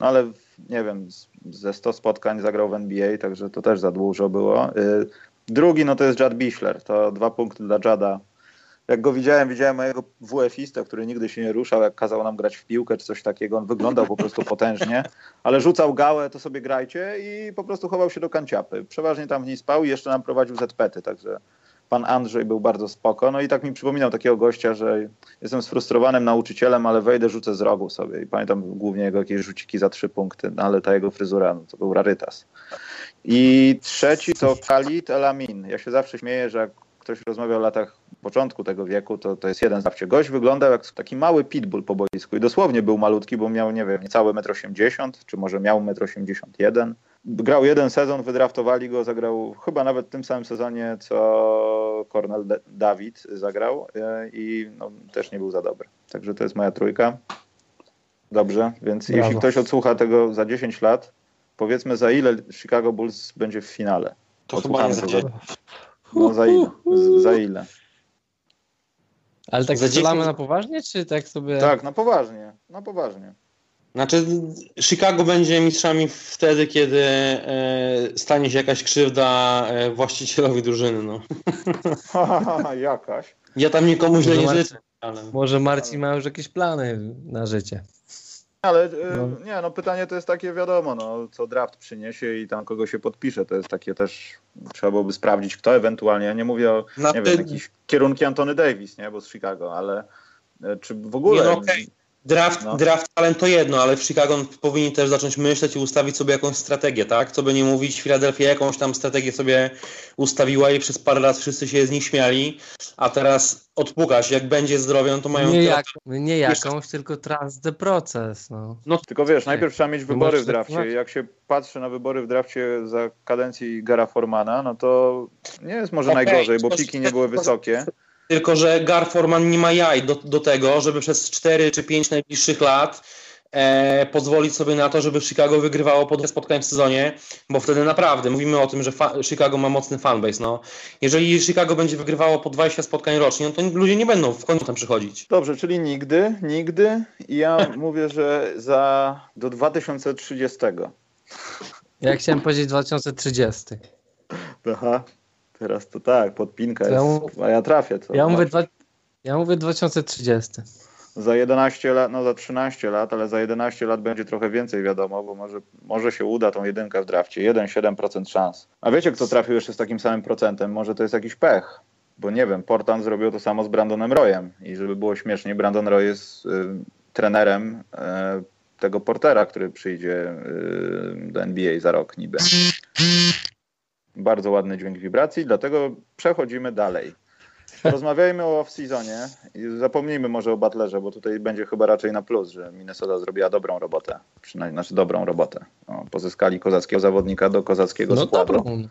no ale nie wiem, ze 100 spotkań zagrał w NBA, także to też za dużo było. Y, Drugi no to jest Judd Bichler, to dwa punkty dla Jada. Jak go widziałem, widziałem mojego WF-istę, który nigdy się nie ruszał, jak kazał nam grać w piłkę czy coś takiego. On wyglądał po prostu potężnie, ale rzucał gałę, to sobie grajcie i po prostu chował się do kanciapy. Przeważnie tam w niej spał i jeszcze nam prowadził ZPety, także pan Andrzej był bardzo spoko. No i tak mi przypominał takiego gościa, że jestem sfrustrowanym nauczycielem, ale wejdę, rzucę z rogu sobie. I pamiętam głównie jego jakieś rzuciki za trzy punkty, no ale ta jego fryzura, no to był rarytas. I trzeci to Khalid Elamin. Ja się zawsze śmieję, że jak ktoś rozmawia o latach początku tego wieku, to, to jest jeden zawsze. Gość wyglądał jak taki mały pitbull po boisku i dosłownie był malutki, bo miał, nie wiem, niecałe 1,80 m, czy może miał 1,81 m. Grał jeden sezon, wydraftowali go, zagrał chyba nawet w tym samym sezonie, co Cornel Da- Dawid zagrał e, i no, też nie był za dobry. Także to jest moja trójka. Dobrze, więc Brawo. jeśli ktoś odsłucha tego za 10 lat, powiedzmy za ile Chicago Bulls będzie w finale. To chyba nie Odsłuchamy za tego. No za ile? Z, za *laughs* ile? Ale tak strzelamy 10 na poważnie, czy tak sobie... Tak, na poważnie, na poważnie. Znaczy, Chicago będzie mistrzami wtedy, kiedy e, stanie się jakaś krzywda e, właścicielowi drużyny. No. *laughs* Jakaś. Ja tam nikomu źle nie życzę, ale... Może Marcin ma już jakieś plany na życie. Ale e, No. nie, no pytanie to jest takie wiadomo, no, co draft przyniesie i tam kogo się podpisze. To jest takie też, trzeba byłoby sprawdzić kto ewentualnie. Ja nie mówię o, Na nie ty- wiem, jakiś kierunki Antony Davis, nie, bo z Chicago, ale e, czy w ogóle... Nie, no okej. Draft, No. draft talent to jedno, ale w Chicago powinni też zacząć myśleć i ustawić sobie jakąś strategię, tak? Co by nie mówić, Philadelphia jakąś tam strategię sobie ustawiła i przez parę lat wszyscy się z nich śmiali, a teraz odpukać, jak będzie zdrowie, no to mają... Nie, jak, nie jakąś, tylko trust the process. No. Tylko wiesz, najpierw trzeba mieć wybory w drafcie. zatrzymać. Jak się patrzy na wybory w drafcie za kadencji Gara Formana, no to nie jest może Okej, najgorzej, bo piki nie były wysokie. Tylko, że Gar Forman nie ma jaj do, do tego, żeby przez 4 czy 5 najbliższych lat e, pozwolić sobie na to, żeby Chicago wygrywało po dwóch spotkań w sezonie, bo wtedy naprawdę mówimy o tym, że fa- Chicago ma mocny fanbase. No. Jeżeli Chicago będzie wygrywało po 20 spotkań rocznie, no to ludzie nie będą w końcu tam przychodzić. Dobrze, czyli nigdy, nigdy. I ja *laughs* mówię, że za do 2030. Ja chciałem powiedzieć 2030. Aha, teraz to tak, podpinka To ja jest, a ja trafię. Co? Ja mówię, dwa, ja mówię 2030. Za 11 lat, no za 13 lat, ale za 11 lat będzie trochę więcej wiadomo, bo może, może się uda tą jedynkę w drafcie. 1,7% szans. A wiecie, kto trafił jeszcze z takim samym procentem? Może to jest jakiś pech. Bo nie wiem, Portland zrobił to samo z Brandonem Royem. I żeby było śmieszniej, Brandon Roy jest y, trenerem y, tego Portera, który przyjdzie y, do NBA za rok niby. Bardzo ładny dźwięk wibracji, dlatego przechodzimy dalej. Rozmawiajmy o off-seasonie i zapomnijmy może o Butlerze, bo tutaj będzie chyba raczej na plus, że Minnesota zrobiła dobrą robotę. Przynajmniej, znaczy dobrą robotę. O, pozyskali kozackiego zawodnika do kozackiego No składu dobrą.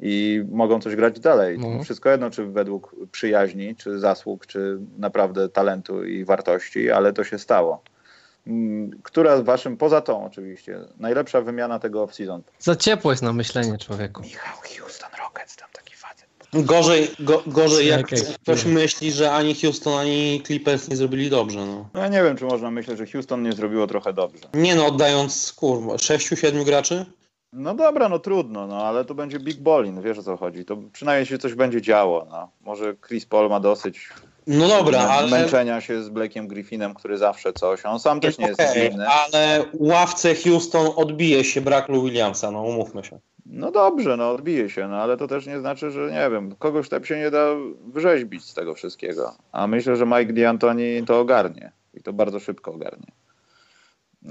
i mogą coś grać dalej. No. Wszystko jedno, czy według przyjaźni, czy zasług, czy naprawdę talentu i wartości, ale to się stało. Mm, Która z waszym, poza tą oczywiście, najlepsza wymiana tego off-season? Za ciepło jest na myślenie człowieku. Michał Houston Rockets, tam taki facet. Gorzej, go, gorzej jak Czekaj, ktoś myśli, że ani Houston, ani Clippers nie zrobili dobrze. No. No ja nie wiem, czy można myśleć, że Houston nie zrobiło trochę dobrze. Nie no, oddając kurwa, 6-7 graczy? No dobra, no trudno, no ale to będzie big ballin, wiesz o co chodzi. To przynajmniej się coś będzie działo. No. Może Chris Paul ma dosyć No dobra, ale... męczenia się z Blakeem Griffinem, który zawsze coś. On sam też nie jest Okej, dziwny. ale ławce Houston odbije się brak Lou Williamsa, no umówmy się. No dobrze, no odbije się, no ale to też nie znaczy, że nie wiem, kogoś tam się nie da wyrzeźbić z tego wszystkiego. A myślę, że Mike D'Antoni to ogarnie i to bardzo szybko ogarnie.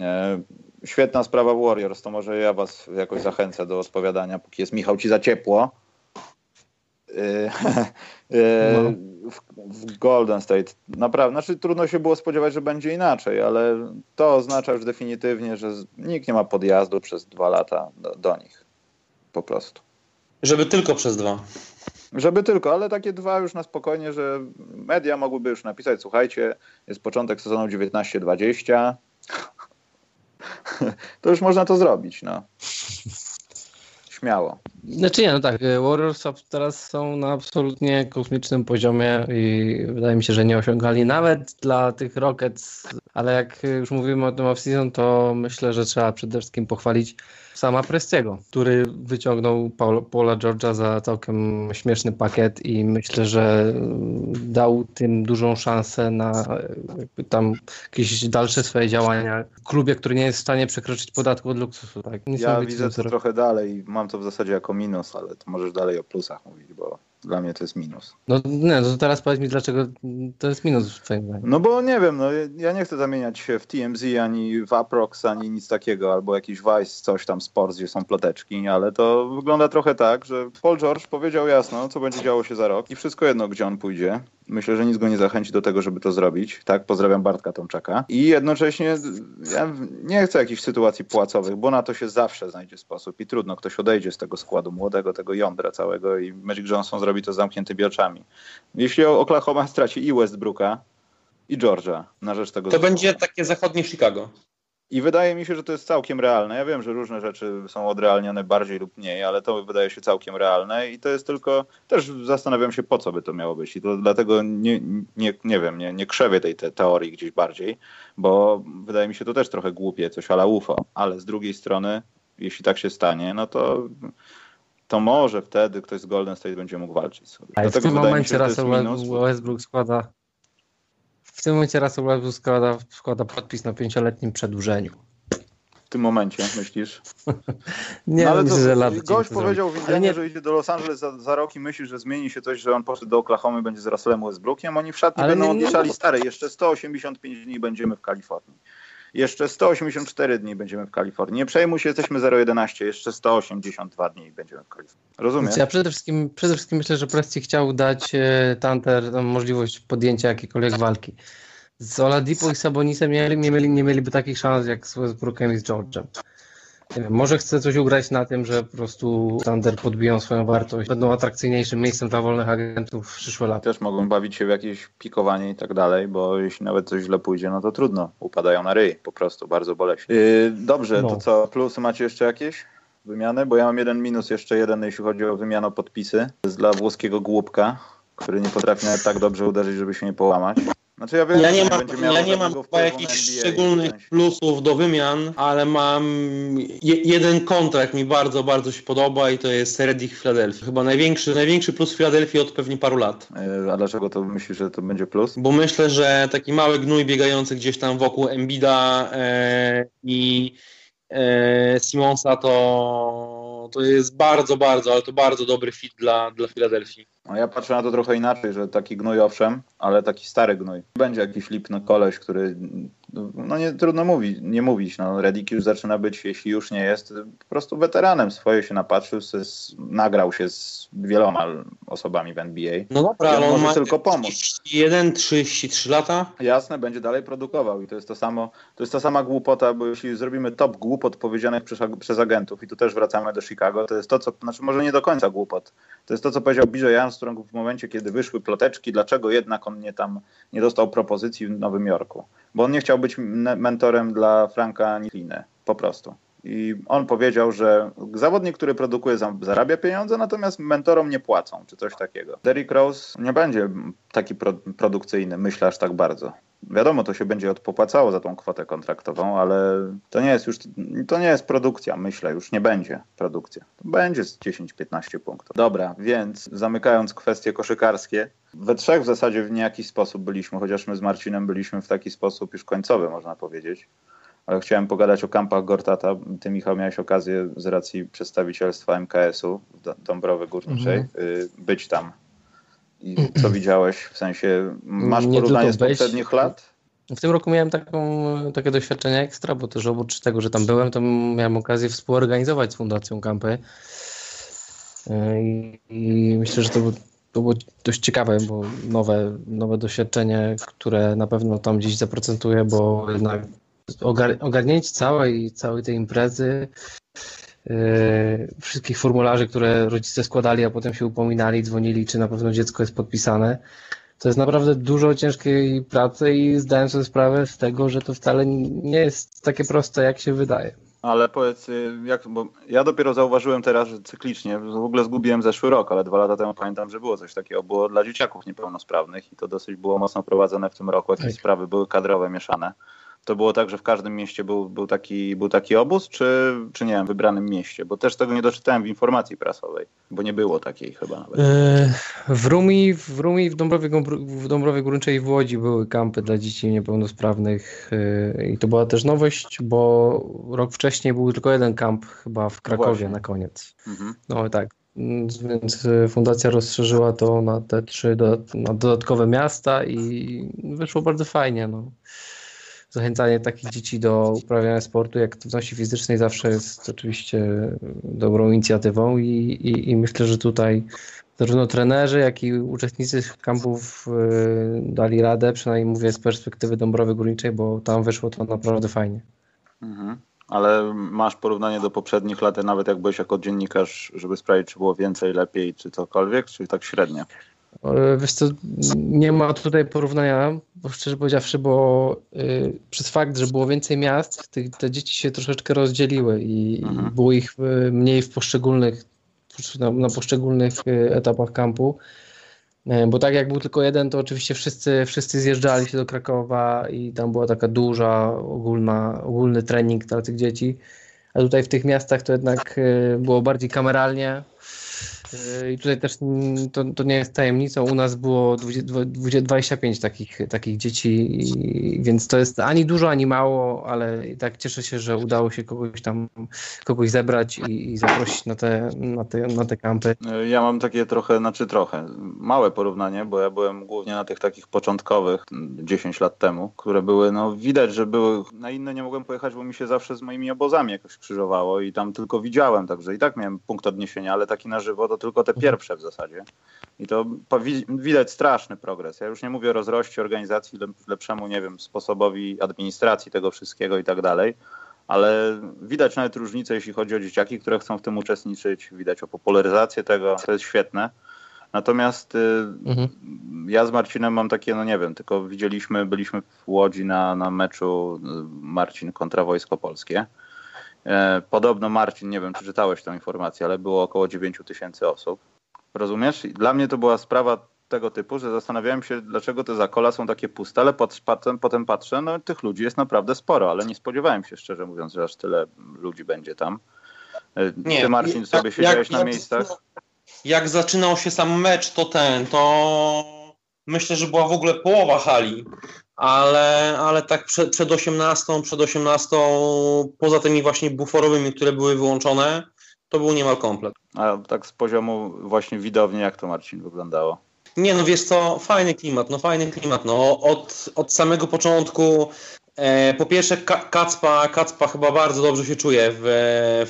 E, świetna sprawa Warriors, to może ja was jakoś zachęcę do odpowiadania, póki jest Michał ci za ciepło. E, *laughs* e, No. w, w Golden State. Naprawdę, znaczy trudno się było spodziewać, że będzie inaczej, ale to oznacza już definitywnie, że nikt nie ma podjazdu przez dwa lata do, do nich. Po prostu. Żeby tylko przez dwa. Żeby tylko, ale takie dwa już na spokojnie, że media mogłyby już napisać, słuchajcie, jest początek sezonu 19-20. *laughs* To już można to zrobić, no. Śmiało. Znaczy nie, no tak, y, Warriors teraz są na absolutnie kosmicznym poziomie i wydaje mi się, że nie osiągali nawet dla tych Rockets, ale jak już mówimy o tym off-season, to myślę, że trzeba przede wszystkim pochwalić sama Prestiego, który wyciągnął Paul, Paula George'a za całkiem śmieszny pakiet i myślę, że y, dał tym dużą szansę na tam jakieś dalsze swoje działania w klubie, który nie jest w stanie przekroczyć podatku od luksusu. Tak? Ja widzę to trochę dalej mam to w zasadzie jako minus, ale to możesz dalej o plusach mówić, bo dla mnie to jest minus. No nie, no to teraz powiedz mi, dlaczego to jest minus twoim zdaniem. No bo nie wiem, no ja nie chcę zamieniać się w TMZ, ani w Aprox, ani nic takiego, albo jakiś Vice, coś tam, Sports, gdzie są ploteczki, ale to wygląda trochę tak, że Paul George powiedział jasno, co będzie działo się za rok i wszystko jedno, gdzie on pójdzie. Myślę, że nic go nie zachęci do tego, żeby to zrobić. Tak, pozdrawiam Bartka Tomczaka. I jednocześnie ja nie chcę jakichś sytuacji płacowych, bo na to się zawsze znajdzie sposób i trudno. Ktoś odejdzie z tego składu młodego, tego jądra całego i Magic Johnson zrobi to z zamkniętymi oczami. Jeśli Oklahoma straci i Westbrooka, i Georgia na rzecz tego To zespołu. będzie takie zachodnie Chicago. I wydaje mi się, że to jest całkiem realne. Ja wiem, że różne rzeczy są odrealnione bardziej lub mniej, ale to wydaje się całkiem realne i to jest tylko, też zastanawiam się, po co by to miało być. I to dlatego nie, nie, nie wiem, nie, nie krzewię tej te teorii gdzieś bardziej, bo wydaje mi się to też trochę głupie, coś ala UFO, ale z drugiej strony, jeśli tak się stanie, no to to może wtedy ktoś z Golden State będzie mógł walczyć sobie. Ale w tym momencie Russell Westbrook składa w tym momencie Russell Westbrook składa, składa podpis na pięcioletnim przedłużeniu. W tym momencie, myślisz? *laughs* nie, no, ale myślę, to, że lat Gość powiedział w Indianie, nie... że idzie do Los Angeles za, za rok i myśli, że zmieni się coś, że on poszedł do Oklahoma będzie z Russellem Westbrookiem. Oni w szatni ale będą odliczali stare. Jeszcze 185 dni będziemy w Kalifornii. Jeszcze 184 dni będziemy w Kalifornii. Nie przejmuj się, jesteśmy 0,11. Jeszcze 182 dni będziemy w Kalifornii. Rozumiesz? Ja przede wszystkim, przede wszystkim myślę, że Presti chciał dać e, Tanter możliwość podjęcia jakiejkolwiek walki. Z Oladipo i Sabonisem nie, mieli, nie mieliby takich szans jak z Westbrookiem i z George'em wiem, może chce coś ugrać na tym, że po prostu Thunder podbiją swoją wartość, będą atrakcyjniejszym miejscem dla wolnych agentów w przyszłe lata. Też mogą bawić się w jakieś pikowanie i tak dalej, bo jeśli nawet coś źle pójdzie, no to trudno. Upadają na ryj po prostu, bardzo boleśnie. Yy, dobrze, no. to co, plusy macie jeszcze jakieś? Wymiany, bo ja mam jeden minus, jeszcze jeden, jeśli chodzi o wymianę podpisy. To jest dla włoskiego głupka, który nie potrafi nawet tak dobrze uderzyć, żeby się nie połamać. Znaczy ja, wiem, ja nie mam, ja nie mam chyba jakichś szczególnych plusów do wymian, ale mam je, jeden kontrakt mi bardzo, bardzo się podoba i to jest Reddick Philadelphia. Chyba największy, największy plus Philadelphia od pewnie paru lat. E, a dlaczego to myślisz, że to będzie plus? Bo myślę, że taki mały gnój biegający gdzieś tam wokół Embida e, i e, Simonsa to, to jest bardzo, bardzo, ale to bardzo dobry fit dla, dla Filadelfii. No ja patrzę na to trochę inaczej, że taki gnój owszem, ale taki stary gnój. Będzie jakiś lipny koleś, który, no nie trudno mówić, nie mówić, no Reddick już zaczyna być, jeśli już nie jest, po prostu weteranem. Swoje się napatrzył, nagrał się z wieloma osobami w NBA. No dobra, ale on może tylko pomóc. 1, 33 lata? Jasne, będzie dalej produkował i to jest to samo, to jest ta sama głupota, bo jeśli zrobimy top głupot powiedzianych przez, przez agentów i tu też wracamy do Chicago, to jest to, co, znaczy może nie do końca głupot, to jest to, co powiedział Bijo Armstrong w momencie, kiedy wyszły ploteczki, dlaczego jednak on nie tam nie dostał propozycji w Nowym Jorku. Bo on nie chciał być mentorem dla Franka Niliny, po prostu. I on powiedział, że zawodnik, który produkuje, zarabia pieniądze, natomiast mentorom nie płacą, czy coś takiego. Derrick Rose nie będzie taki pro, produkcyjny, myślę aż tak bardzo. Wiadomo, to się będzie odpopłacało za tą kwotę kontraktową, ale to nie jest już, to nie jest produkcja, myślę, już nie będzie produkcja. To będzie z 10-15 punktów. Dobra, więc zamykając kwestie koszykarskie, we trzech w zasadzie w niejaki sposób byliśmy, chociaż my z Marcinem byliśmy w taki sposób już końcowy, można powiedzieć. Ale chciałem pogadać o kampach Gortata. Ty, Michał, miałeś okazję z racji przedstawicielstwa MKS-u w Dąbrowy Górniczej mhm. Y, być tam i co widziałeś? W sensie, masz porównanie z poprzednich lat? W tym roku miałem taką, takie doświadczenie ekstra, bo też oprócz tego, że tam byłem, to miałem okazję współorganizować z Fundacją Kampy. I, i myślę, że to, to było dość ciekawe, bo nowe, nowe doświadczenie, które na pewno tam gdzieś zaprocentuje, bo jednak ogar, ogarnięcie całej, całej tej imprezy wszystkich formularzy, które rodzice składali, a potem się upominali, dzwonili, czy na pewno dziecko jest podpisane. To jest naprawdę dużo ciężkiej pracy i zdałem sobie sprawę z tego, że to wcale nie jest takie proste, jak się wydaje. Ale powiedz, y, jak, bo ja dopiero zauważyłem teraz, że cyklicznie, w ogóle zgubiłem zeszły rok, ale dwa lata temu pamiętam, że było coś takiego, było dla dzieciaków niepełnosprawnych i to dosyć było mocno prowadzone w tym roku, jakieś tak. sprawy były kadrowe mieszane to było tak, że w każdym mieście był, był, taki, był taki obóz, czy, czy nie wiem, w wybranym mieście? Bo też tego nie doczytałem w informacji prasowej, bo nie było takiej chyba nawet. E, w Rumi, w, Rumi w, Dąbrowie, w Dąbrowie Górniczej i w Łodzi były kampy dla dzieci niepełnosprawnych e, i to była też nowość, bo rok wcześniej był tylko jeden kamp chyba w Krakowie Właśnie. na koniec. Mhm. No tak, więc fundacja rozszerzyła to na te trzy na dodatkowe miasta i wyszło bardzo fajnie. No zachęcanie takich dzieci do uprawiania sportu i aktywności fizycznej zawsze jest oczywiście dobrą inicjatywą i, i, i myślę, że tutaj zarówno trenerzy, jak i uczestnicy kampów y, dali radę, przynajmniej mówię z perspektywy Dąbrowy Górniczej, bo tam wyszło to naprawdę fajnie. Mhm. Ale masz porównanie do poprzednich lat, nawet jak byłeś jako dziennikarz, żeby sprawdzić, czy było więcej, lepiej, czy cokolwiek, czy tak średnio? E, wiesz co, nie ma tutaj porównania, bo szczerze powiedziawszy, bo y, przez fakt, że było więcej miast, te, te dzieci się troszeczkę rozdzieliły i, mhm. i było ich y, mniej w poszczególnych, na, na poszczególnych y, etapach kampu. Bo tak jak był tylko jeden, to oczywiście wszyscy, wszyscy zjeżdżali się do Krakowa i tam była taka duża, ogólna, ogólny trening dla tych dzieci. A tutaj w tych miastach to jednak było bardziej kameralnie, i tutaj też mm, to, to nie jest tajemnicą, u nas było 20, 25 takich, takich dzieci, więc to jest ani dużo, ani mało, ale i tak cieszę się, że udało się kogoś tam, kogoś zebrać i, i zaprosić na te, na, te, na te kampy. Ja mam takie trochę, znaczy trochę, małe porównanie, bo ja byłem głównie na tych takich początkowych 10 lat temu, które były, no widać, że były, na inne nie mogłem pojechać, bo mi się zawsze z moimi obozami jakoś krzyżowało i tam tylko widziałem, także i tak miałem punkt odniesienia, ale taki na żywo to tylko te mhm. pierwsze w zasadzie. I to widać straszny progres. Ja już nie mówię o rozroście organizacji, lepszemu, nie wiem, sposobowi administracji tego wszystkiego i tak dalej, ale widać nawet różnice, jeśli chodzi o dzieciaki, które chcą w tym uczestniczyć, widać o popularyzację tego, to jest świetne. Natomiast y, mhm. ja z Marcinem mam takie, no nie wiem, tylko widzieliśmy, byliśmy w Łodzi na, na meczu y, Marcin kontra Wojsko Polskie. E, podobno Marcin, nie wiem czy czytałeś tę informację, ale było około 9 tysięcy osób. Rozumiesz? Dla mnie to była sprawa tego typu, że zastanawiałem się, dlaczego te zakola są takie puste, ale potem, potem patrzę, no tych ludzi jest naprawdę sporo, ale nie spodziewałem się szczerze mówiąc, że aż tyle ludzi będzie tam. E, nie, Ty Marcin sobie jak, siedziałeś jak, na miejscach? Jak zaczynał się sam mecz, to ten, to myślę, że była w ogóle połowa hali ale, ale tak przed, przed 18, przed 18, poza tymi właśnie buforowymi, które były wyłączone, to był niemal komplet. A tak z poziomu właśnie widowni, jak to Marcin wyglądało? Nie, no wiesz co, fajny klimat, no fajny klimat, no od, od samego początku po pierwsze, Kacpa, Kacpa chyba bardzo dobrze się czuje w,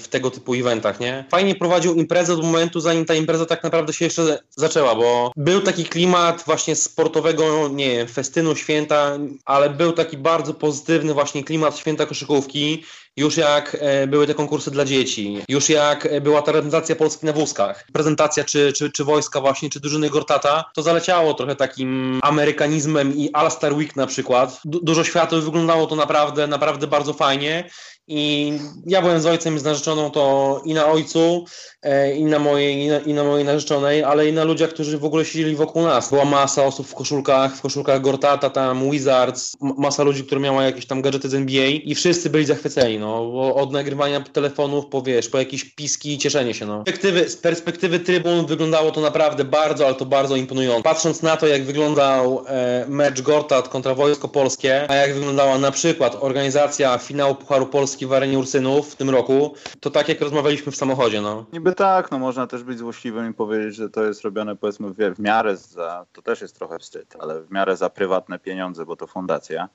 w tego typu eventach, nie? Fajnie prowadził imprezę od momentu, zanim ta impreza tak naprawdę się jeszcze zaczęła, bo był taki klimat właśnie sportowego, nie wiem, festynu, święta, ale był taki bardzo pozytywny właśnie klimat święta koszykówki już jak e, były te konkursy dla dzieci, już jak e, była ta reprezentacja Polski na wózkach, prezentacja czy, czy, czy wojska właśnie, czy drużyny Gortata, to zaleciało trochę takim amerykanizmem i All Star Week na przykład. Du dużo światło wyglądało to naprawdę, naprawdę bardzo fajnie i ja byłem z ojcem i z narzeczoną to i na ojcu, e, i na mojej, i na, i na mojej narzeczonej, ale i na ludziach, którzy w ogóle siedzieli wokół nas. Była masa osób w koszulkach, w koszulkach Gortata, tam Wizards, masa ludzi, które miała jakieś tam gadżety z NBA i wszyscy byli zachwyceni, no, od nagrywania telefonów po, wiesz, po jakieś piski i cieszenie się, no. Z perspektywy, z perspektywy trybun wyglądało to naprawdę bardzo, ale to bardzo imponująco. Patrząc na to, jak wyglądał e, mecz Gortat kontra Wojsko Polskie, a jak wyglądała na przykład organizacja finału Pucharu Polski Polski w arenie Ursynów w tym roku, to tak jak rozmawialiśmy w samochodzie, no. Niby tak, no można też być złośliwym i powiedzieć, że to jest robione powiedzmy w, w miarę za, to też jest trochę wstyd, ale w miarę za prywatne pieniądze, bo to fundacja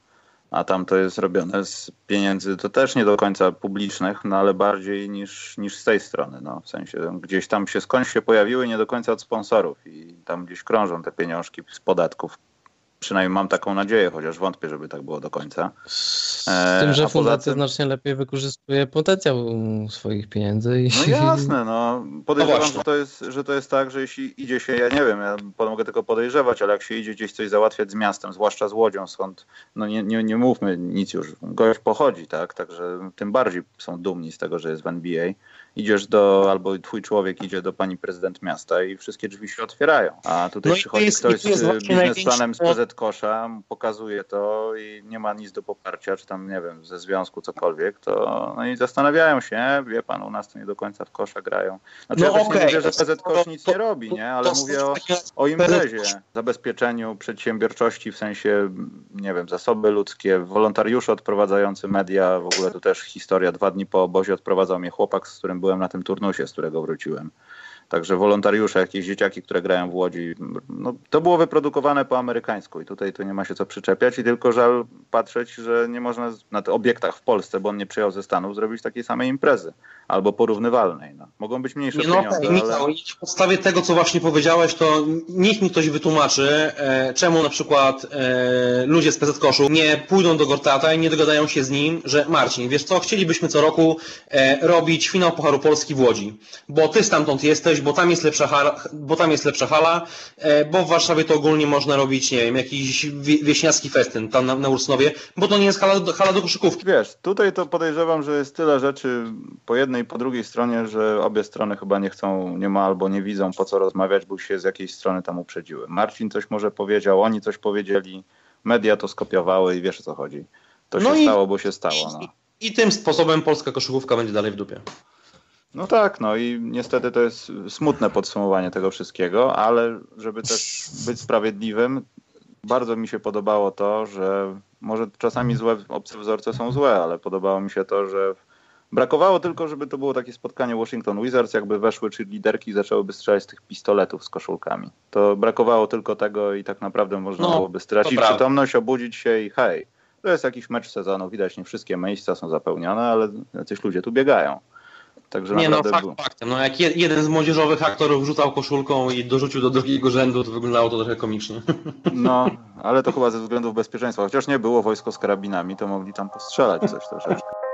a tam to jest robione z pieniędzy, to też nie do końca publicznych, no ale bardziej niż, niż z tej strony, no w sensie gdzieś tam się skądś się pojawiły, nie do końca od sponsorów i tam gdzieś krążą te pieniążki z podatków, Przynajmniej mam taką nadzieję, chociaż wątpię, żeby tak było do końca. Z tym, że e, fundacja tym... znacznie lepiej wykorzystuje potencjał swoich pieniędzy. I... No jasne, no. Podejrzewam, no że, to jest, że to jest tak, że jeśli idzie się, ja nie wiem, ja mogę tylko podejrzewać, ale jak się idzie gdzieś coś załatwiać z miastem, zwłaszcza z Łodzią, skąd, no nie, nie, nie mówmy nic już, gość pochodzi, tak, także tym bardziej są dumni z tego, że jest w NBA idziesz do, albo twój człowiek idzie do pani prezydent miasta i wszystkie drzwi się otwierają. A tutaj no przychodzi jest, ktoś z biznesplanem z PZ Kosza, pokazuje to i nie ma nic do poparcia, czy tam, nie wiem, ze związku cokolwiek, to no i zastanawiają się, wie pan, u nas to nie do końca w kosza grają. Znaczy no ja okay. nie mówię, że PZ Kosz nic nie robi, nie, ale mówię o, o imprezie, zabezpieczeniu przedsiębiorczości, w sensie, nie wiem, zasoby ludzkie, wolontariusze odprowadzający media, w ogóle to też historia, dwa dni po obozie odprowadzał mnie chłopak, z którym byłem byłem na tym turnusie, z którego wróciłem. Także wolontariusze, jakieś dzieciaki, które grają w Łodzi, no, to było wyprodukowane po amerykańsku i tutaj to nie ma się co przyczepiać i tylko żal patrzeć, że nie można na tych obiektach w Polsce, bo on nie przyjechał ze Stanów, zrobić takiej samej imprezy albo porównywalnej. No. Mogą być mniejsze nie, no, pieniądze. Ale... W podstawie tego, co właśnie powiedziałeś, to niech mi ktoś wytłumaczy, e, czemu na przykład e, ludzie z PZ Koszu nie pójdą do Gortata i nie dogadają się z nim, że Marcin, wiesz co, chcielibyśmy co roku e, robić finał Pucharu Polski w Łodzi, bo ty stamtąd jesteś, bo tam jest lepsza hala, bo tam jest lepsza hala, e, bo w Warszawie to ogólnie można robić, nie wiem, jakiś wie- wieśniacki festyn tam na, na Ursynowie, bo to nie jest hala, do- hala do koszykówki. Wiesz, tutaj to podejrzewam, że jest tyle rzeczy po jednej i po drugiej stronie, że obie strony chyba nie chcą, nie ma albo nie widzą po co rozmawiać, bo się z jakiejś strony tam uprzedziły. Marcin coś może powiedział, oni coś powiedzieli, media to skopiowały i wiesz o co chodzi. To No się i- stało, bo się stało. No. I tym sposobem polska koszykówka będzie dalej w dupie. No tak, no i niestety to jest smutne podsumowanie tego wszystkiego, ale żeby też być sprawiedliwym, bardzo mi się podobało to, że może czasami złe obce wzorce są złe, ale podobało mi się to, że brakowało tylko, żeby to było takie spotkanie Washington Wizards, jakby weszły czy liderki i zaczęłyby strzelać z tych pistoletów z koszulkami. To brakowało tylko tego i tak naprawdę można No, byłoby stracić przytomność, obudzić się i hej, to jest jakiś mecz sezonu, widać nie wszystkie miejsca są zapełnione, ale jacyś ludzie tu biegają. Także Nie no, było. fakt faktem. No, jak je, jeden z młodzieżowych aktorów rzucał koszulką i dorzucił do drugiego rzędu, to wyglądało to trochę komicznie. *laughs* No, ale to chyba ze względów bezpieczeństwa. Chociaż nie było wojsko z karabinami, to mogli tam postrzelać coś troszeczkę.